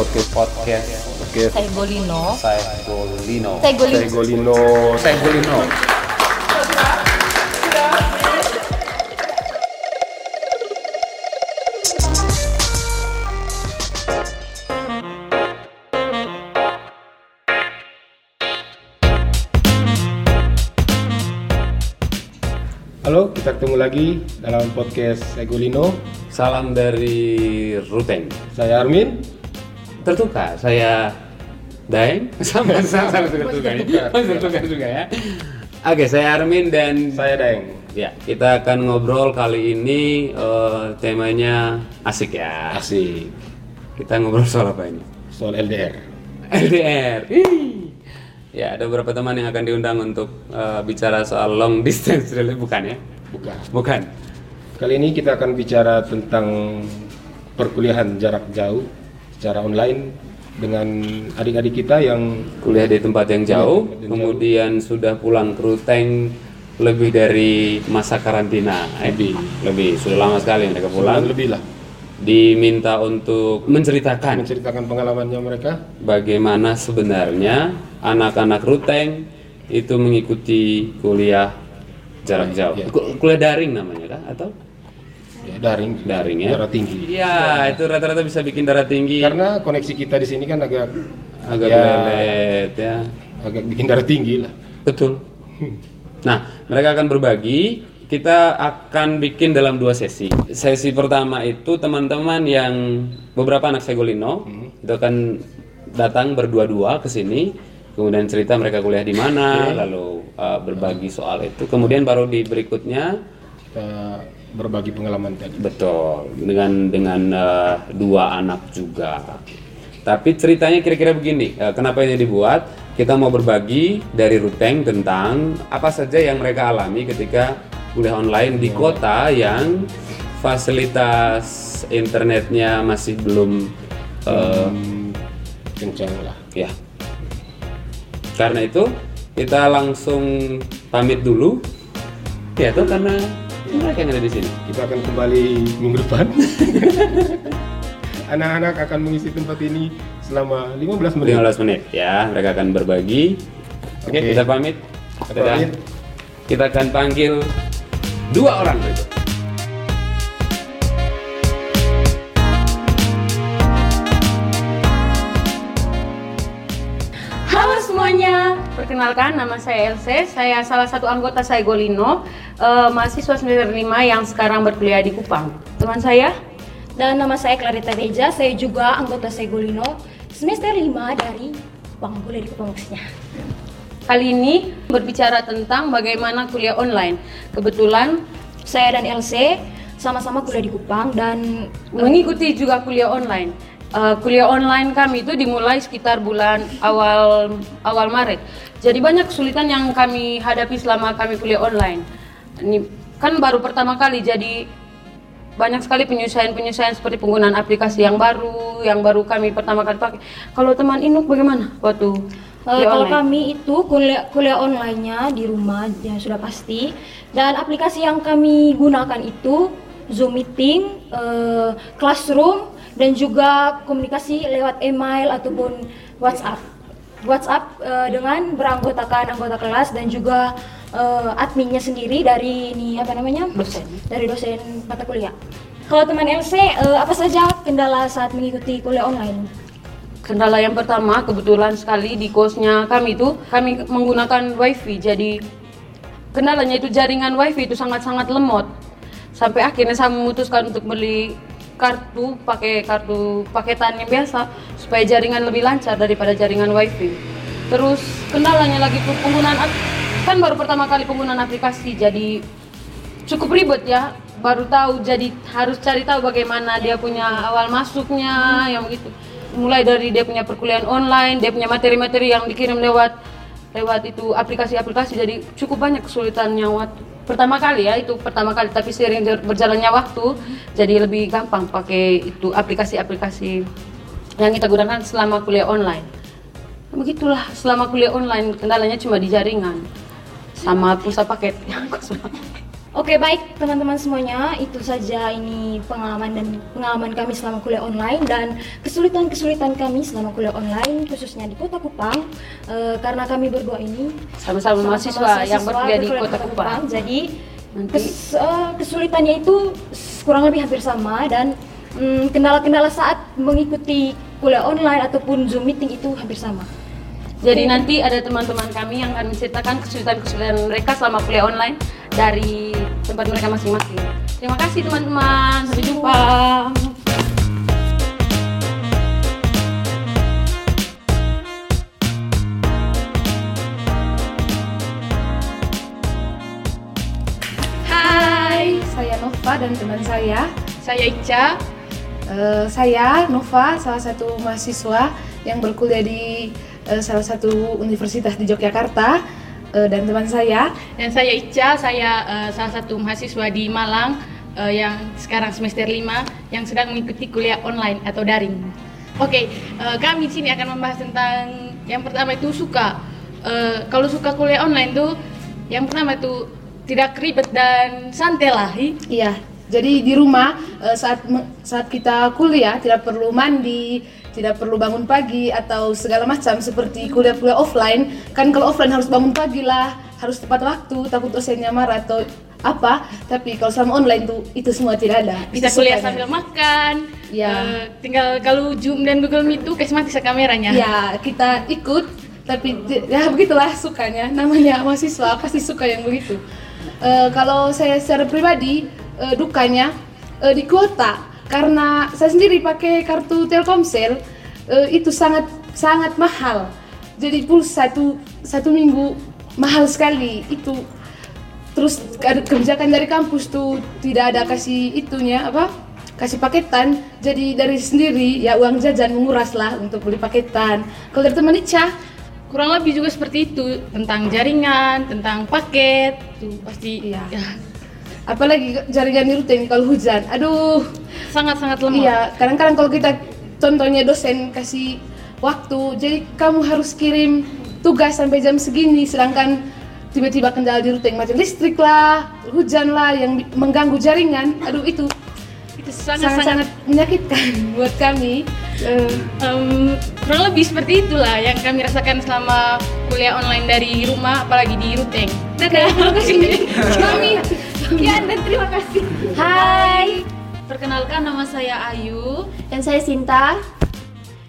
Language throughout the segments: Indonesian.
podcast podcast podcast Saigolino. Saigolino. Saigolino. Saigolino. Saigolino. Halo, kita ketemu lagi dalam podcast Saigolino. Salam dari Ruteng. Saya Armin. Tertukar saya Daeng sama sama sama tertukar. Tertukar juga ya. Oke, saya Armin dan Saya Daeng. ya kita akan ngobrol kali ini eh, temanya asik ya. Asik. Kita ngobrol soal apa ini? Soal LDR. LDR. Ih. Ya, ada beberapa teman yang akan diundang untuk eh, bicara soal long distance relationship bukan ya? Bukan. Bukan. Kali ini kita akan bicara tentang perkuliahan jarak jauh secara online dengan adik-adik kita yang Kuliah di tempat yang jauh, tempat yang kemudian sudah pulang ke Ruteng lebih dari masa karantina. Eh, Lebih. lebih. Sudah lama sekali mereka pulang lebih lah Diminta untuk menceritakan menceritakan pengalamannya mereka. bagaimana sebenarnya anak-anak Ruteng itu mengikuti kuliah jarak jauh. Ku- Kuliah daring namanya kah atau Ya, daring, daring ya? darah tinggi. Iya, itu rata-rata bisa bikin darah tinggi, Karena koneksi kita di sini kan agak agak ya, lelet ya. agak bikin darah tinggi lah. Betul. Nah, mereka akan berbagi. Kita akan bikin dalam dua sesi. Sesi pertama itu teman-teman yang beberapa anak Segolino itu akan datang berdua-dua ke sini, kemudian cerita mereka kuliah di mana, lalu uh, berbagi soal itu. Kemudian baru di berikutnya Kita berbagi pengalaman tadi. betul dengan dengan uh, dua anak juga. Tapi ceritanya kira-kira begini, eh, kenapa ini dibuat? Kita mau berbagi dari Ruteng tentang apa saja yang mereka alami ketika kuliah online di kota yang fasilitas internetnya masih belum eh, Hmm, kencang lah. ya. Karena itu kita langsung pamit dulu. Ya tuh karena mereka yang ada di sini. Kita akan kembali minggu depan. Anak-anak akan mengisi tempat ini selama 15 menit. 15 menit ya, mereka akan berbagi. Oke, Oke. kita pamit. Kita Dadah. pamit. Kita akan panggil dua orang berikut. Perkenalkan nama saya Else. Saya salah satu anggota Saigolino, eh, mahasiswa semester 5 yang sekarang berkuliah di Kupang. Teman saya, Dan nama saya Clarita Reja, saya juga anggota Segolino semester 5 dari Bang Boleh di Kupang maksudnya. kali ini berbicara tentang bagaimana kuliah online. Kebetulan Saya dan LC sama-sama kuliah di Kupang dan mengikuti juga kuliah online. Eh, kuliah online kami itu dimulai sekitar bulan awal awal Maret. Jadi banyak kesulitan yang kami hadapi selama kami kuliah online. Ini kan baru pertama kali jadi banyak sekali penyesuaian-penyesuaian seperti penggunaan aplikasi yang baru, yang baru kami pertama kali pakai. Kalau teman Inuk bagaimana waktu kuliah kalau online? kami itu kuliah kuliah online-nya di rumah ya sudah pasti dan aplikasi yang kami gunakan itu Zoom meeting, eh, Classroom dan juga komunikasi lewat email ataupun WhatsApp. WhatsApp eh, dengan beranggotakan anggota kelas dan juga eh, adminnya sendiri dari ini apa namanya? Dosen. Dari dosen mata kuliah. Kalau teman LC eh, apa saja kendala saat mengikuti kuliah online? Kendala yang pertama kebetulan sekali di kosnya kami itu kami menggunakan wifi jadi kendalanya itu jaringan wifi itu sangat-sangat lemot sampai akhirnya saya memutuskan untuk beli kartu pakai kartu paketan yang biasa supaya jaringan lebih lancar daripada jaringan wifi. Terus kendalanya lagi tuh penggunaan kan baru pertama kali penggunaan aplikasi jadi cukup ribet ya. Baru tahu jadi harus cari tahu bagaimana dia punya awal masuknya yang begitu. Mulai dari dia punya perkuliahan online dia punya materi-materi yang dikirim lewat lewat itu aplikasi-aplikasi jadi cukup banyak kesulitannya waktu pertama kali ya itu pertama kali. Tapi sering ber- berjalannya waktu jadi lebih gampang pakai itu aplikasi-aplikasi yang kita gunakan selama kuliah online. Begitulah selama kuliah online kendalanya cuma di jaringan sama pulsa paket. Yang kosong Oke baik teman-teman semuanya itu saja ini pengalaman dan pengalaman kami selama kuliah online dan kesulitan-kesulitan kami selama kuliah online khususnya di Kota Kupang Eh, karena kami berdua ini Sama-sama mahasiswa yang berkuliah di Kota Kupang. jadi Nanti- kes- eh, kesulitannya itu kurang lebih hampir sama dan mm, kendala-kendala saat mengikuti kuliah online ataupun zoom meeting itu hampir sama. Jadi nanti ada teman-teman kami yang akan menceritakan kesulitan-kesulitan mereka selama kuliah online dari tempat mereka masing-masing. Terima kasih teman-teman. Sampai jumpa. Hai, saya Nova dan teman saya. Saya Ica. Eh, saya Nova, salah satu mahasiswa yang berkuliah di eh, salah satu universitas di Yogyakarta. Eh, dan teman saya, Dan saya Ica, saya eh, salah satu mahasiswa di Malang yang sekarang semester 5 yang sedang mengikuti kuliah online atau daring. Oke, kami di sini akan membahas tentang yang pertama itu suka. Kalau suka kuliah online tuh yang pertama itu tidak ribet dan santai lah. iya. Jadi di rumah saat saat kita kuliah tidak perlu mandi, tidak perlu bangun pagi atau segala macam seperti kuliah-kuliah offline. Kan kalau offline harus bangun pagi lah, harus tepat waktu, takut dosennya marah atau apa. Tapi kalau sama online tuh itu semua tidak ada. Bisa kuliah sambil makan. Ya. eh, tinggal kalau Zoom dan Google Meet tuh kasih mati kameranya. ya kita ikut tapi ya begitulah sukanya namanya mahasiswa pasti suka yang begitu Eh, kalau saya secara pribadi eh, dukanya eh, di kuota karena saya sendiri pakai kartu Telkomsel eh, itu sangat sangat mahal. Jadi pulsa satu satu minggu mahal sekali. Itu terus ada kebijakan dari kampus tuh tidak ada kasih itunya apa kasih paketan. Jadi dari sendiri ya uang jajan menguras lah untuk beli paketan. Kalau dari teman Ica? Kurang lebih juga seperti itu tentang jaringan, tentang paket, tuh pasti Iya. ya apalagi jaringan ini kalau hujan. Aduh. Sangat-sangat lemah. iya kadang-kadang kalau kita contohnya dosen kasih waktu jadi kamu harus kirim tugas sampai jam segini sedangkan tiba-tiba kendala di rute yang macam listrik lah hujan lah yang mengganggu jaringan. Aduh Itu sangat-sangat menyakitkan buat kami Eh, Em, kurang lebih seperti itulah yang kami rasakan selama kuliah online dari rumah apalagi di Ruteng. Dadah. Terima kasih. kami sekian dan terima kasih Hai, Perkenalkan nama saya Ayu dan saya Sinta.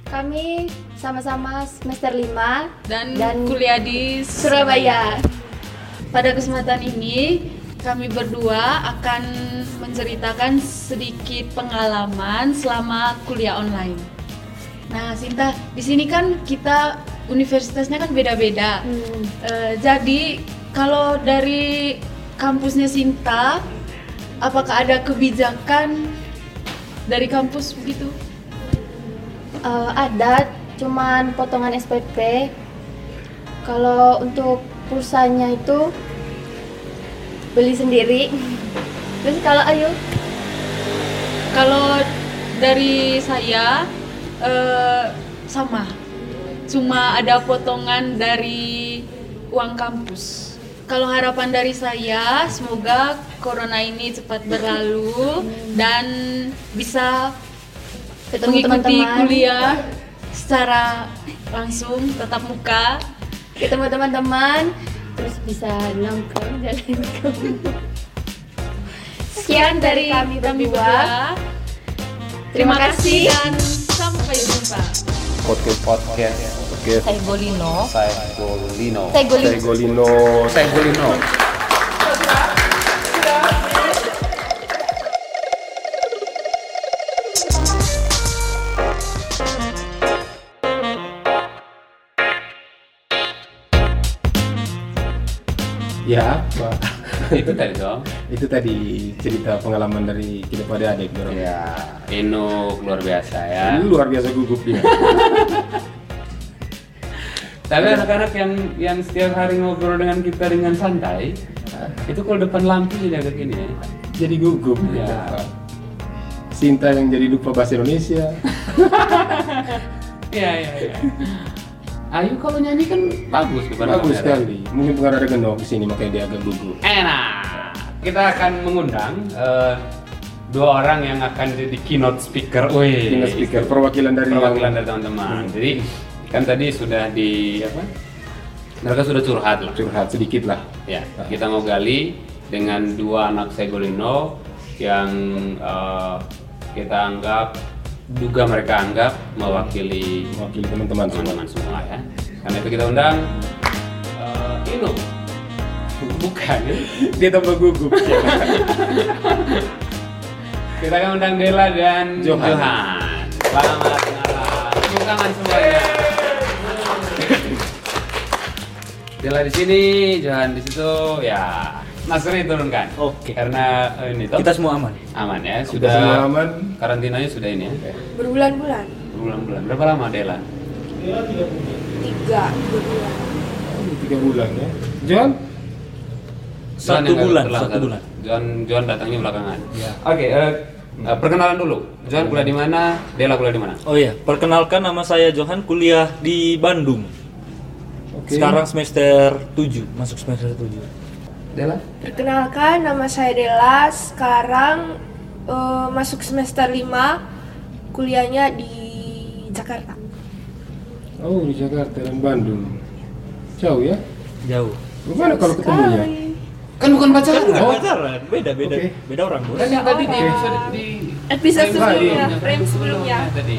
Kami sama-sama semester 5 dan, Dan kuliah di Surabaya. Pada kesempatan ini kami berdua akan menceritakan sedikit pengalaman selama kuliah online. Nah, Sinta, di sini kan kita universitasnya kan beda-beda. Hmm. Eh, jadi kalau dari kampusnya Sinta, apakah ada kebijakan dari kampus begitu? Eh, ada, cuman potongan SPP. Kalau untuk pulsanya itu beli sendiri. Terus kalau Ayu, Kalau dari saya eh, sama, cuma ada potongan dari uang kampus. Kalau harapan dari saya, semoga corona ini cepat berlalu dan bisa Ketemu mengikuti teman-teman. kuliah secara langsung tatap muka. ketemu teman-teman, terus bisa nongkrong jalan ke Sekian dari kami berdua. Terima kasih dan sampai jumpa. Podcast podcast podcast Saya Golino. saya Golino. Saya Golino. Saya Golino. Ya, Pak. Itu tadi dong. Itu tadi cerita pengalaman dari kita pada adik dorong. Ya, Inuk luar biasa ya. Ini luar biasa gugup dia. Tapi anak-anak yang yang setiap hari ngobrol dengan kita dengan santai, itu kalau depan lampu jadi agak gini ya. Jadi gugup Ya. Sinta yang jadi lupa bahasa Indonesia. Iya, iya, iya. Ayu kalau nyanyi kan bagus depan Bagus kamera. sekali. Mungkin pengaruh ada gendong di sini makanya dia agak gugup. Enak. kita akan mengundang eh, dua orang yang akan jadi keynote speaker. Wih, Keynote speaker, perwakilan dari perwakilan yang- dari teman-teman. Jadi kan tadi sudah di apa? Mereka sudah curhat lah. curhat sedikit lah. Ya, kita mau gali dengan dua anak Segolino yang eh, kita anggap juga mereka anggap mewakili Mewakili teman-teman semua. teman-teman semua ya. Karena itu kita undang eh, Ino. Bukan. ya. Dia tambah gugup. Kita akan undang Dela dan Johan. Selamat malam. Tepuk tangan semuanya. Dela di sini, Johan di situ, ya. Mas Ri turunkan. Oke. Karena eh, ini toh Kita semua aman. aman ya, semua sudah aman. karantinanya sudah ini ya. berbulan-bulan Berbulan-bulan. Berapa lama Dela? tiga bulan Tiga bulan ya. John? Johan Satu bulan, satu bulan. Johan Johan datangnya belakangan. Ya. Oke, eh, eh, perkenalan dulu. Johan kuliah di mana? Dela kuliah di mana? Oh iya, perkenalkan nama saya Johan, kuliah di Bandung. Oke. Sekarang semester 7, masuk semester 7. Dela? perkenalkan nama saya Dela sekarang eh, masuk semester 5 kuliahnya di Jakarta Oh di Jakarta dan Bandung. Jauh ya? Jauh. Gimana kalau ketemunya? Kan bukan pacaran. Bukan pacaran, beda beda Oke. beda orang, Bos. Kan yang tadi di episode di episode frame sebelumnya frame sebelumnya tadi.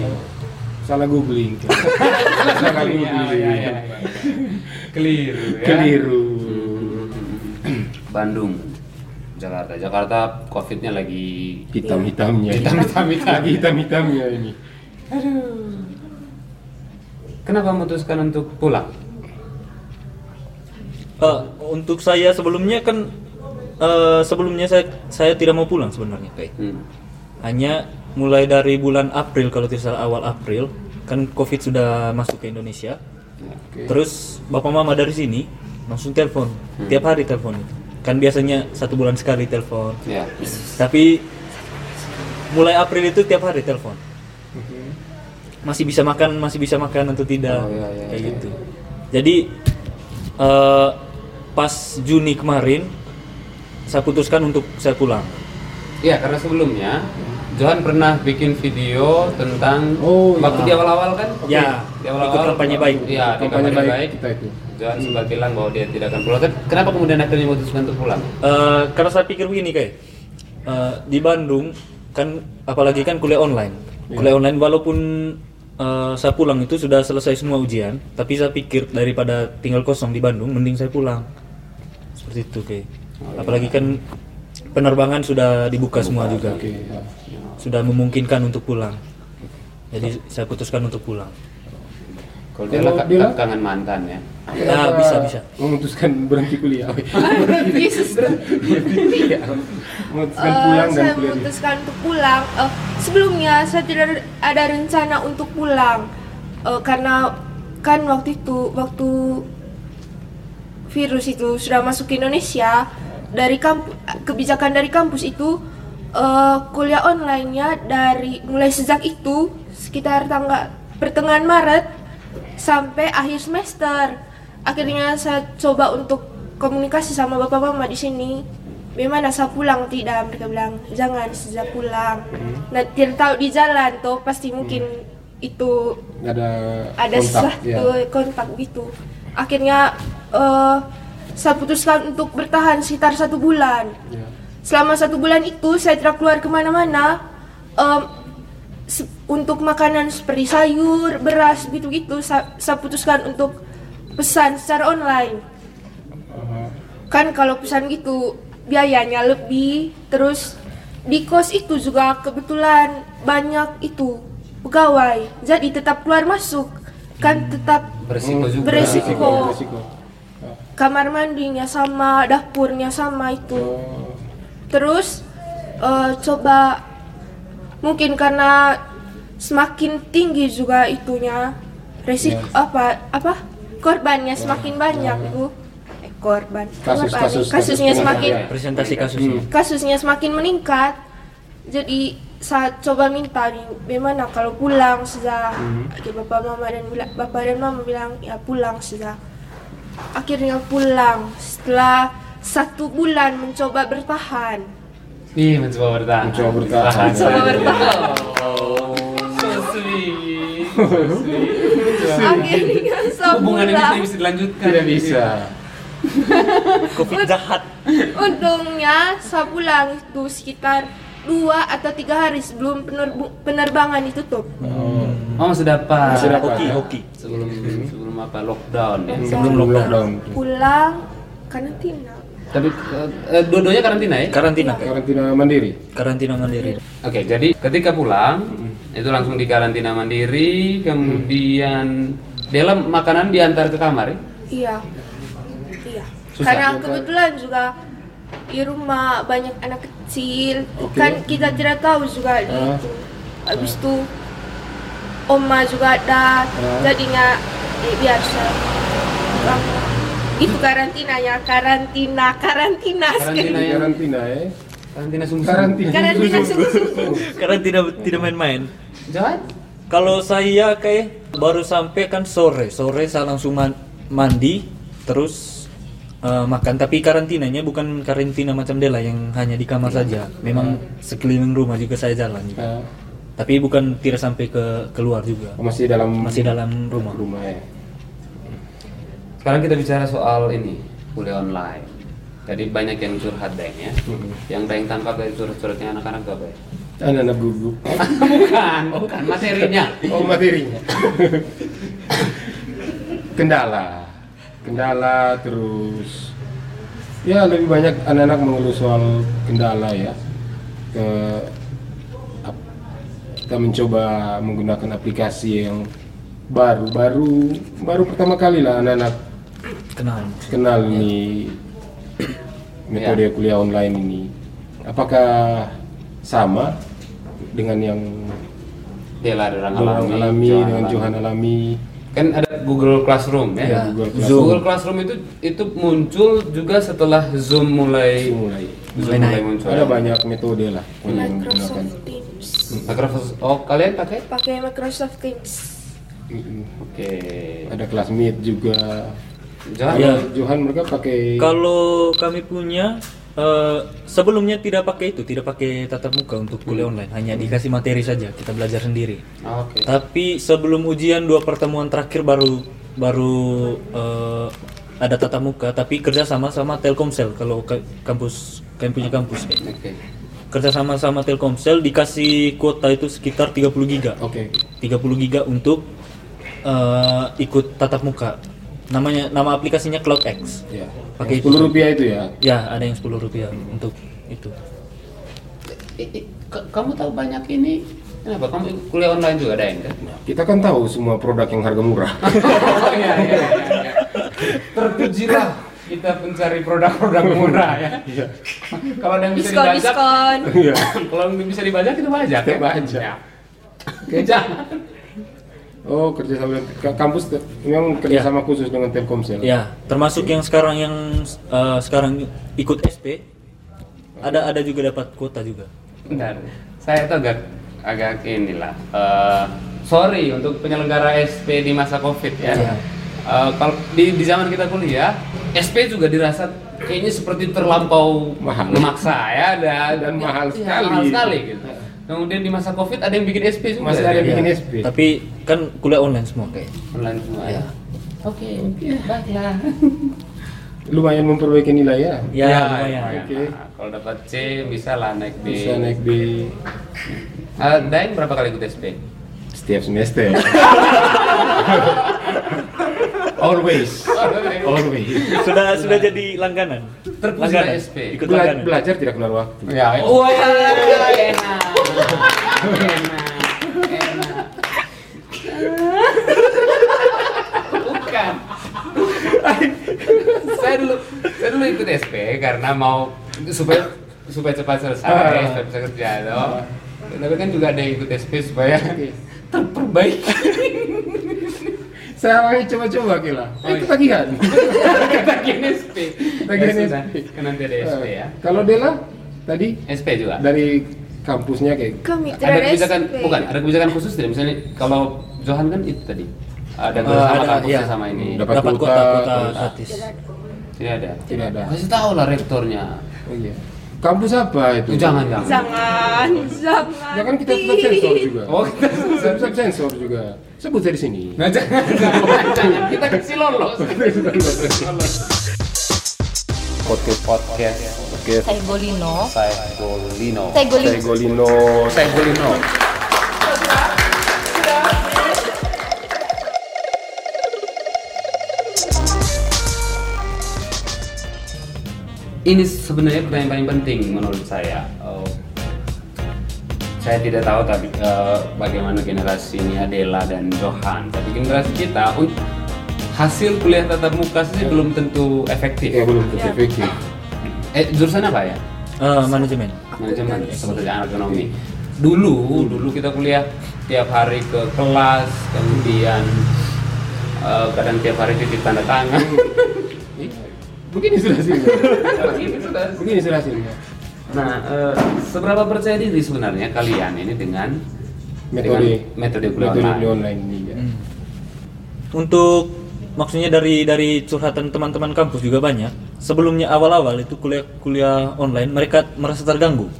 Salah googling. Salah Iya, iya, iya, iya. googling. Keliru ya. Keliru. Bandung. Jakarta. Jakarta Covid-nya lagi Hitam-hitamnya. Hitam-hitam, hitam. Lagi hitam-hitamnya ini. Kenapa memutuskan untuk pulang? Eh, untuk saya sebelumnya kan eh, sebelumnya saya saya tidak mau pulang sebenarnya, kayak. Hmm. Hanya mulai dari bulan April kalau tidak salah awal April kan Covid sudah masuk ke Indonesia. Oke. Terus bapak mama dari sini langsung telepon tiap hari telepon kan biasanya satu bulan sekali telepon Ya. tapi mulai April itu tiap hari telepon masih bisa makan masih bisa makan atau tidak Oh, iya, iya, kayak iya. gitu jadi eh, pas Juni kemarin saya putuskan untuk saya pulang Iya, karena sebelumnya Johan pernah bikin video tentang Oh, iya. waktu di awal-awal kan? Ya, di ikut kampanye baik. Iya, Kampanye kampanye baik. baik kita itu. Johan sempat bilang bahwa dia tidak akan pulang. Tapi Kenapa kemudian akhirnya memutuskan untuk pulang? Eh, karena saya pikir begini kayak eh, di Bandung kan apalagi kan kuliah online kuliah online walaupun eh, saya pulang itu sudah selesai semua ujian tapi saya pikir daripada tinggal kosong di Bandung mending saya pulang seperti itu kayak apalagi kan penerbangan sudah dibuka semua juga Oke. ya. sudah memungkinkan untuk pulang jadi saya putuskan untuk pulang Kalau dia dia lah? kangen mantan ya. nah bisa bisa Memutuskan berhenti kuliah. Iya. memutuskan Eh, pulang dan saya kuliah. memutuskan untuk pulang. Eh, sebelumnya saya tidak ada rencana untuk pulang Eh, karena kan waktu itu waktu virus itu sudah masuk ke Indonesia dari kampus kebijakan dari kampus itu eh, kuliah online-nya dari mulai sejak itu sekitar tanggal pertengahan Maret sampai akhir semester. Akhirnya saya coba untuk komunikasi sama bapak mama di sini. Bagaimana saya pulang tidak? Mereka bilang jangan sejak pulang. Nah tidak tahu di jalan tuh pasti mungkin itu ada ada kontak, sesuatu ya. kontak gitu. Akhirnya eh, saya putuskan untuk bertahan sekitar satu bulan. Ya. Selama satu bulan itu saya tidak keluar ke mana-mana. Em, se- untuk makanan seperti sayur, beras, gitu-gitu, saya, saya putuskan untuk pesan secara online. Kan kalau pesan gitu biayanya lebih, terus di kos itu juga kebetulan banyak itu pegawai, jadi tetap keluar masuk, kan tetap Beresiko juga. Beresiko. Beresiko. kamar mandinya sama, dapurnya sama itu. Oh, Terus eh, coba mungkin karena semakin tinggi juga itunya. Resiko apa apa? Korbannya semakin banyak itu eh, korban. Kasus- korban. kasus- kasusnya kasus semakin penganiayaan. presentasi kasusnya kasusnya semakin meningkat. Jadi saya coba minta nih bagaimana kalau pulang sudah. Akhirnya bapak mama dan bapak dan mama bilang ya pulang sudah. Akhirnya pulang. Setelah satu bulan mencoba bertahan. Ih, mencoba bertahan. Mencoba bertahan. Mencoba bertahan. Oh, so sweet. So sweet. Akhirnya Hubungan ini tidak bisa dilanjutkan. Tidak bisa. Covid jahat. Untungnya sebulan itu sekitar dua atau tiga hari sebelum penerbangan ditutup. Oh, sudah dapat. Masih dapat. Hoki, ya? hoki. Sebelum sebelum apa lockdown ya. Sebelum lockdown. Pulang karantina. Tapi eh, eh, dua-duanya karantina ya? Karantina. Karantina mandiri. Karantina mandiri. Oke, jadi ketika pulang itu langsung di karantina mandiri, kemudian dalam makanan diantar ke kamar ya? Iya. Iya. Susah. Karena kebetulan juga di rumah banyak anak kecil, Oke. kan kita tidak tahu juga Ah. itu. Habis itu oma juga ada, Ah. jadinya eh, biasa. Itu karantinanya, karantina, karantina. Karantina ya? karantina ya. Karantina sungguh. Karantina. Karantina sungguh-sungguh. Karantina tidak main-main. Jahat? Kalau saya kayak baru sampai kan sore, sore saya langsung man- mandi, terus eh, makan. Tapi karantinanya bukan karantina macam Dela yang hanya di kamar saja. Memang sekeliling rumah juga saya jalan. juga. Ah, Tapi bukan tidak sampai ke keluar juga. masih dalam Masih dalam rumah. rumah ya. Sekarang kita bicara soal ini, kuliah online. Jadi banyak yang curhat Deng ya. Yang Deng tangkap dari curhat-curhatnya anak-anak apa ya? Anak-anak gugup. bukan, bukan materinya. Oh materinya. kendala, kendala terus ya lebih banyak anak-anak mengeluh soal kendala ya. Ke kita mencoba menggunakan aplikasi yang baru, baru, baru pertama kali lah anak-anak Kenal. kenal ini metode kuliah online ini. Apakah sama dengan yang Dela alami, alami Johan dengan alami. Johan alami? Kan ada Google Classroom ya. Ya, Google Google, Classroom. Classroom itu itu muncul juga setelah Zoom mulai Mulai. Zoom mulai muncul. Ada banyak metode lah yang menggunakan. Microsoft Teams. Microsoft. Oh, kalian pakai? Pakai Microsoft Teams. Oke. Ada kelas meet juga. Johan. Ya. Kalau Johan mereka pakai Kalau kami punya eh, sebelumnya tidak pakai itu, tidak pakai tatap muka untuk kuliah online, hanya dikasih materi saja, kita belajar sendiri. Oke. Tapi sebelum ujian dua pertemuan terakhir baru baru eh, ada tatap muka, tapi kerja sama sama Telkomsel kalau ke- kampus kami punya kampus. Oke. kerja sama sama Telkomsel dikasih kuota itu sekitar 30 giga. Oke. 30 giga untuk eh, ikut tatap muka. Namanya nama aplikasinya CloudX. Ya. Pakai itu. Sepuluh rupiah itu ya. Ya, ada yang 10 rupiah untuk itu. Kamu tahu banyak ini kenapa kamu kuliah online juga ada kan? Kita kan tahu semua produk yang harga murah. oh iya iya iya. Terpujilah kita mencari produk-produk murah ya. Kalau ada yang bisa Diskon, dibajak, diskon. Iya. kalau yang bisa dibajak kita bajak ya. bajak. Ya. Oke, jangan. Oh kerjasama ka- kampus memang kerjasama khusus dengan Telkomsel. Ya, termasuk yang sekarang yang eh, sekarang ikut SP ada ada juga dapat kuota juga. Bentar, saya tuh agak agak inilah. eh, sorry untuk penyelenggara SP di masa COVID ya. Iya. Eh, kalau di, di zaman kita kuliah, SP juga dirasa kayaknya seperti terlampau Mahal. memaksa ya dan, Dan mahal iya, sekali. mahal sekali gitu. Kemudian di masa COVID ada yang bikin SP juga. Masih ada yang ya? bikin Ya, SP. Tapi kan kuliah online semua kayak. online semua ya. Ya. Oke, baiklah. Lumayan memperbaiki nilai ya. Ya, lumayan. Oke. Nah, kalau dapat C bisa lah naik di. Bisa naik di Eh, Daeng berapa kali ikut SP? setiap semester. Always. Always. Sudah sudah jadi langganan. Langganan. SP. Ikut Bela- langganan. belajar tidak keluar waktu. Ya, oh, enak. Enak. Enak. Bukan. saya dulu saya dulu ikut SP karena mau supaya supaya cepat selesai, Ah. supaya bisa kerja toh. Tapi kan juga ada yang ikut SP supaya terperbaiki. Saya awalnya coba-coba kira. Oh, Eh iya. ketagihan. Ketagihan SP. Ketagihan Ya SP. Kan nanti ada SP ya. Kalau Dela tadi SP juga. dari kampusnya kayak ada kebijakan SP. bukan ada kebijakan khusus tidak misalnya kalau Johan kan itu tadi ada Eh, bersama ada, kampusnya iya. sama ini Dapat Dapat kuota, kuota gratis. Tidak ada. Tidak ada. Kasih tahu lah rektornya. Oh iya. Kampus apa itu? Oh, jangan jangan. Jangan, jangan. Ya kan kita tetap sensor juga. Oh, kita Tetap sensor juga. Sebut di sini. Nah, jangan, jangan, jangan. Kita kasih lolos. Podcast podcast podcast Saya Golino. saya Golino. Saya Golino. Saya Golino. Saya Golino. Ini sebenarnya pertanyaan paling penting menurut saya. Oh, saya tidak tahu tapi eh, bagaimana generasinya Adela dan Johan. Tapi generasi kita un- hasil kuliah tatap muka sih belum tentu efektif. Ya belum tentu efektif. Eh jurusan apa ya? Eh, manajemen. manajemen seperti anak ekonomi dulu dulu kita kuliah tiap hari ke kelas kemudian eh, kadang tiap hari titip tanda tangan Begini sudah hasilnya. Begini sudah. Hasilnya. nah eh, seberapa percaya diri sebenarnya kalian ini dengan Metode dengan metode kuliah metode online? online ini. Ya. Hmm. Untuk maksudnya dari dari curhatan teman-teman kampus juga banyak. Sebelumnya awal-awal itu kuliah kuliah online mereka merasa terganggu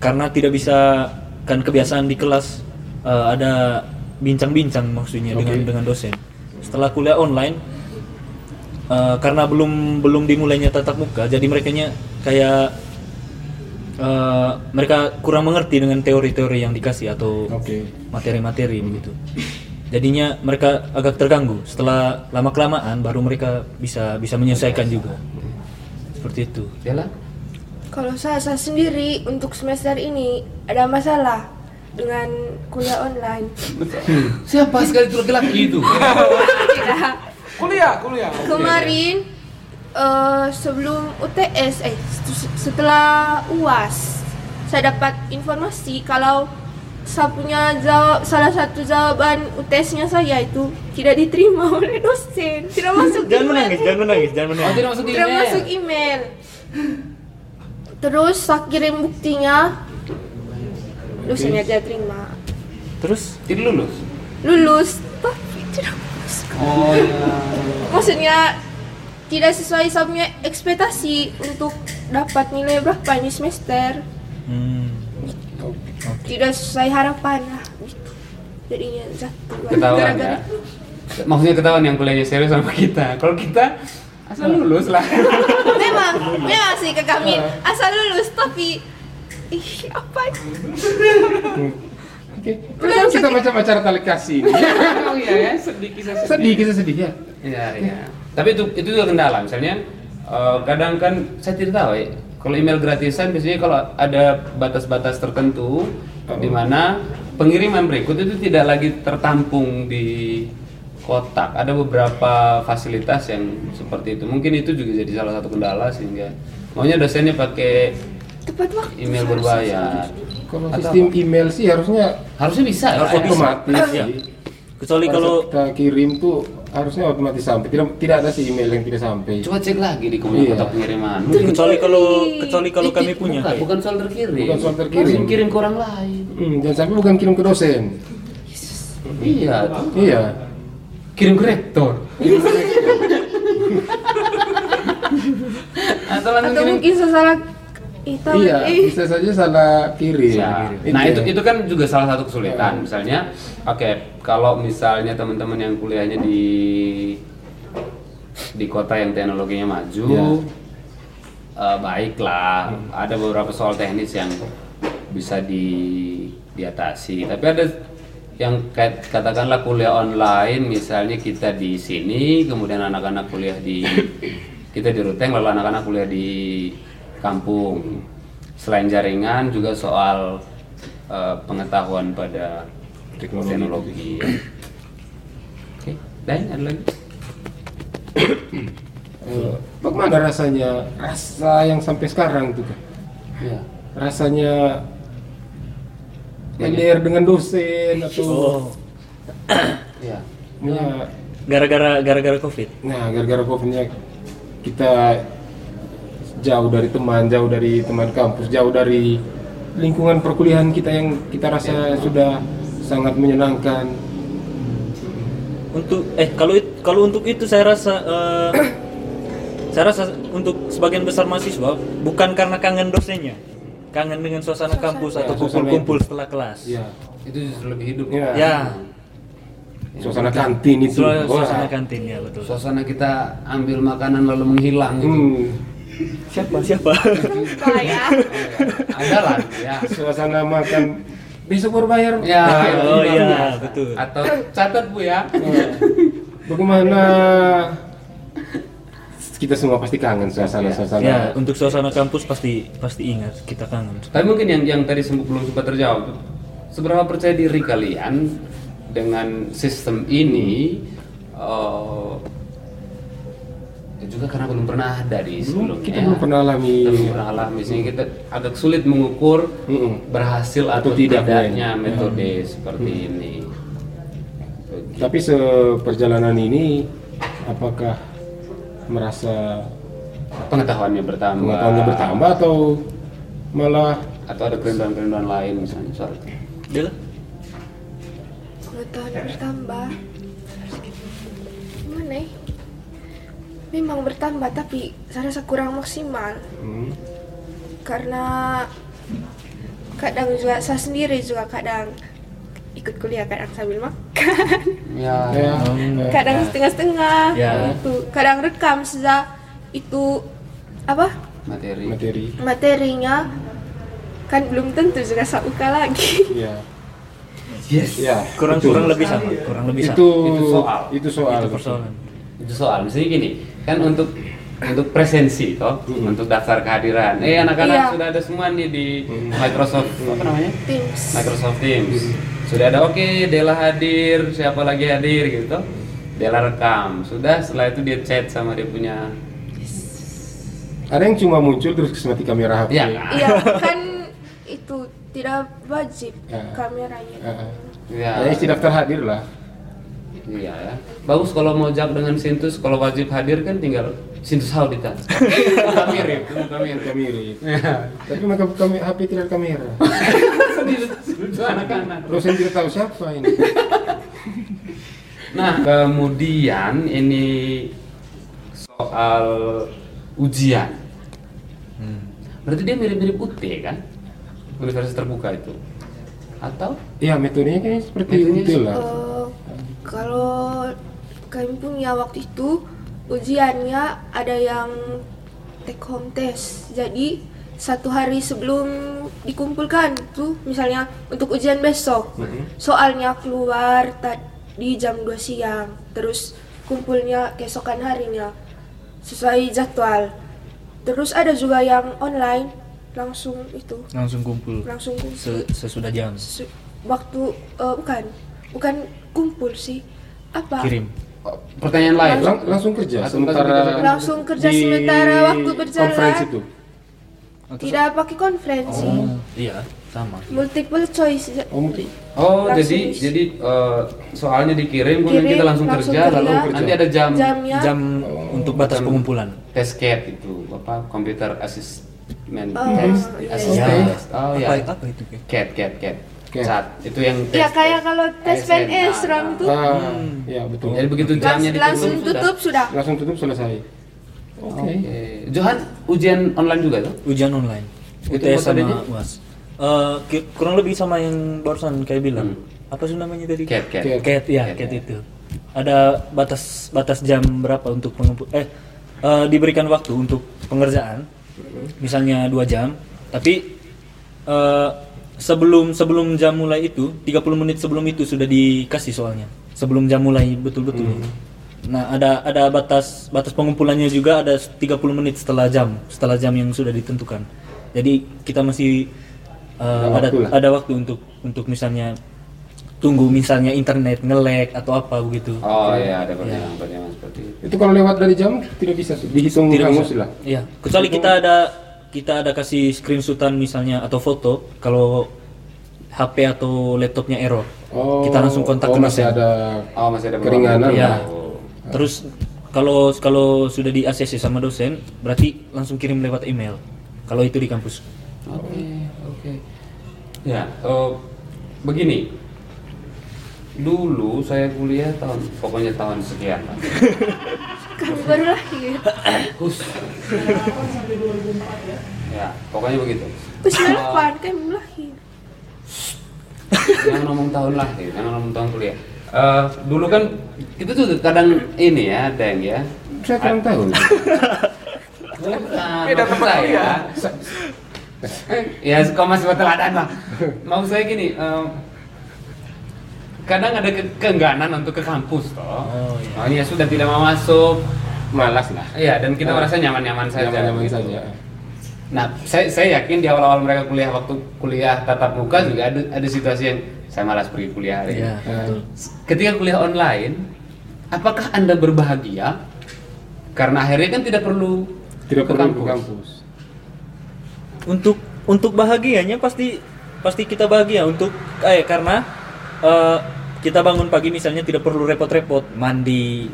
karena tidak bisa kan kebiasaan di kelas eh, ada bincang-bincang maksudnya dengan Oke. dengan dosen. Setelah kuliah online eh, karena belum belum dimulainya tatap muka, jadi mereka kayak eh, mereka kurang mengerti dengan teori-teori yang dikasih atau materi-materi begitu. Jadinya mereka agak terganggu. Setelah lama kelamaan baru mereka bisa bisa menyelesaikan juga. Seperti itu. Bella? Kalau saya, saya sendiri untuk semester ini ada masalah dengan kuliah online. siapa sekali itu laki-laki itu Tidak. kuliah kuliah Kemarin eh, sebelum UTS, eh setelah UAS, saya dapat informasi kalau saya punya jawab salah satu jawaban UTS-nya saya itu tidak diterima oleh dosen, tidak masuk Jangan email. menangis, jangan menangis, jangan oh menangis. tidak masuk tidak email. masuk email. Terus saya kirim buktinya, dosennya tidak terima. Terus tidak lulus Lulus, tapi tidak masuk. oh ya maksudnya tidak sesuai saya punya ekspektasi untuk dapat nilai berapa ini semester hmm, tidak sesuai harapan lah gitu. jadinya jatuh ketahuan ya maksudnya ketahuan yang kuliahnya serius sama kita kalau kita asal lulus lah memang memang sih ke kami asal lulus tapi ih apa Oke. Kenapa kita macam acara tali kasih ini? oh iya ya sedih kisah sedih, kita sedih ya. Iya, iya. Tapi itu itu juga kendala. Misalnya eh, kadang kan saya tidak tahu ya. Kalau email gratisan biasanya kalau ada batas-batas tertentu di mana pengiriman berikut itu tidak lagi tertampung di kotak. Ada beberapa fasilitas yang seperti itu. Mungkin itu juga jadi salah satu kendala sehingga maunya dosennya pakai tepat waktu email berbayar. Kalau sistem apa? email sih harusnya harusnya bisa ya. Harusnya bisa. otomatis Ya. kecuali kalau kita kirim tuh harusnya otomatis sampai. Tidak tidak ada sih email yang tidak sampai. Coba cek lagi di komunitas Iya. kotak pengiriman. kecuali kalau kecuali kalau kami Bukan, punya. bukan soal terkirim. Bukan soal terkirim. Harus kirim ke orang lain. Hmm, jangan sampai bukan kirim ke dosen. Iya. Iya. Kirim ke rektor. Atau langsung atau kirim. mungkin saya itu Iya, eh, bisa saja salah kirim. Ya. Nah itu itu kan juga salah satu kesulitan. Misalnya, oke, kalau misalnya teman-teman yang kuliahnya di di kota yang teknologinya maju, Ya. eh, baiklah. Ada beberapa soal teknis yang bisa di diatasi. Tapi ada yang kayak katakanlah kuliah online, misalnya kita di sini, kemudian anak-anak kuliah di kita di Ruteng, lalu anak-anak kuliah di kampung. Selain jaringan juga soal eh, pengetahuan pada Teknologi. teknologi. Oke, dan ada lagi? Eh, bagaimana rasanya? Rasa yang sampai sekarang tuh kan. Ya. Rasanya LDR dengan dosen atau Oh, Ya. ya, gara-gara gara-gara covid. nah gara-gara covidnya kita jauh dari teman, jauh dari teman kampus, jauh dari lingkungan perkuliahan kita yang kita rasa sudah sangat menyenangkan. Untuk eh kalau kalau untuk itu saya rasa eh, saya rasa untuk sebagian besar mahasiswa bukan karena kangen dosennya, kangen dengan suasana kampus atau Ya, suasana kumpul-kumpul setelah kelas. Iya. Itu justru lebih hidup. Iya. Ya, Suasana kantin itu. Suasana kantin ya betul. Suasana kita ambil makanan lalu menghilang gitu. Hmm. Siapa siapa? ya. Ada lah ya. Suasana makan besok baru bayar. Ya, Oh itu iya, biasa. betul. Atau catat Bu ya. Bagaimana kita semua pasti kangen suasana-suasana. ya, untuk suasana kampus pasti pasti ingat kita kangen. Tapi mungkin yang yang tadi sempat belum sempat terjawab. Seberapa percaya diri kalian dengan sistem ini? eh, ya juga karena belum pernah ada di Belum, sebelumnya. kita belum pernah alami. Kita belum pernah alami sehingga kita agak sulit mengukur Mm-mm. berhasil atau, Atau tidak, tidaknya ya. metode seperti ini. Tapi seperjalanan ini apakah merasa Pengetahuannya bertambah. pengetahuannya bertambah atau malah atau ada kerinduan-kerinduan lain misalnya soal lah. Pengetahuan bertambah. Gimana ya? Memang bertambah tapi saya rasa kurang maksimal hmm, karena kadang juga saya sendiri juga kadang ikut kuliah kadang sambil makan Ya. ya, kadang setengah-setengah Ya. itu kadang rekam saja itu apa materi. materi. materinya kan belum tentu juga saya buka lagi Ya. Yes. Ya. Kurang betul. kurang lebih sama, kurang lebih sama. Itu Itu soal. Itu soal. Itu persoalan. itu soal misalnya gini kan untuk untuk presensi toh untuk daftar kehadiran. Eh anak-anak Iya. sudah ada semua nih di Microsoft apa namanya? Teams. Microsoft Teams. Sudah ada oke Dela hadir siapa lagi hadir gitu. Dela rekam. Sudah setelah itu dia chat sama dia punya. Ada yang cuma muncul terus mati kamera HP. ya iya. Kan itu tidak wajib Ya. kameranya. Ah, ah. ya Ya, yang tidak terhadir lah. Iya ya bagus kalau mau jak dengan Sintus kalau wajib hadir kan tinggal Sintus Haudita Muka mirip muka mirip Kita mirip. Ya. Tapi maka kami HP tidak kamera. Lucu anak-anak Terus yang tidak tahu siapa ini. Nah, kemudian ini soal ujian. Berarti dia mirip-mirip UT kan? Universitas terbuka itu. Atau Ya metodenya kayaknya seperti Metodenya lah. Kalau kami punya waktu itu ujiannya ada yang take home test. Jadi satu hari sebelum dikumpulkan tuh misalnya untuk ujian besok. Soalnya keluar tadi jam 2 siang terus kumpulnya keesokan harinya sesuai jadwal. Terus ada juga yang online langsung itu. Langsung kumpul. langsung kumpul. Se- sesudah jam. Su- waktu eh, bukan. Bukan kumpul sih apa Kirim. oh, pertanyaan lain? Lang- langsung kerja sementara langsung kerja di sementara waktu berjalan Conference itu. tidak pakai konferensi Oh, iya, sama. multiple choice Oh, mungkin. Oh, Langsung jadi di- jadi eh, soalnya dikirim kemudian kita langsung, langsung kerja, lalu kerja. nanti ada jam jamnya Jam untuk batas pengumpulan. test CAT itu apa computer assessment Oh, test iya, assessment iya. test. Oh ya. Apa, apa itu? CAT CAT CAT. CAT. Itu yang tes. ya kayak kalau tes. PNS nah. itu Ah, ya betul. Jadi begitu jamnya ditutup langsung sudah. tutup sudah Langsung tutup selesai. Oke. Oke. Johan ujian online juga tuh? Ujian online. Itu UTS sama? UAS. Eh, ki- kurang lebih sama yang barusan kayak bilang. Hmm. Apa sih namanya tadi? CAT CAT. Cat. Cat ya, Cat, cat ya. itu. Ada batas batas jam berapa untuk pengumpul eh eh, diberikan waktu untuk pengerjaan. Misalnya dua jam, tapi eh, sebelum sebelum jam mulai itu 30 menit sebelum itu sudah dikasih soalnya. Sebelum jam mulai betul-betul. Nah, ada ada batas batas pengumpulannya juga ada 30 menit setelah jam, setelah jam yang sudah ditentukan. Jadi kita masih eh, Ada ada waktu ada waktu untuk untuk misalnya tunggu misalnya internet nge-lag atau apa begitu. Oh iya ada pertanyaan-pertanyaan seperti itu. Itu kalau lewat dari jam tidak bisa dihitung Tidak bisa. lah. Iya, kecuali kita ada kita ada kasih screenshotan misalnya atau foto kalau HP atau laptopnya error. Oh, kita langsung kontak oh, ke masih dosen. ada Oh masih ada Keringanan. Iya. Oh. Terus kalau kalau sudah di ACC sama dosen, berarti langsung kirim lewat email. Kalau itu di kampus. Oke, oke. Ya, eh, begini. Dulu saya kuliah tahun pokoknya tahun sekian lah. Kami baru lahir. Hus. Ya, pokoknya begitu. Terus delapan belum lahir. Jangan ngomong tahun lahir, jangan ngomong tahun kuliah. Eh, dulu kan itu tuh kadang ini ya, Deng ya. Saya kurang tahu. Bukan, maksud saya. ya, kau masih berteladan lah. Mau saya gini, eh, kadang ada ke- keengganan untuk ke kampus toh. Oh, iya. Oh, ya sudah tidak mau masuk. Malas lah. Iya, dan kita Ah. merasa nyaman-nyaman saja. Nyaman-nyaman gitu. saja. Nah, saya, saya yakin di awal-awal mereka kuliah waktu kuliah tatap muka juga ada ada situasi yang saya malas pergi kuliah hari ini. Iya, betul. Ketika kuliah online, apakah anda berbahagia? Karena akhirnya kan tidak perlu Tidak ke perlu ke kampus. Untuk untuk bahagianya pasti pasti kita bahagia untuk eh karena eh, kita bangun pagi misalnya tidak perlu repot-repot mandi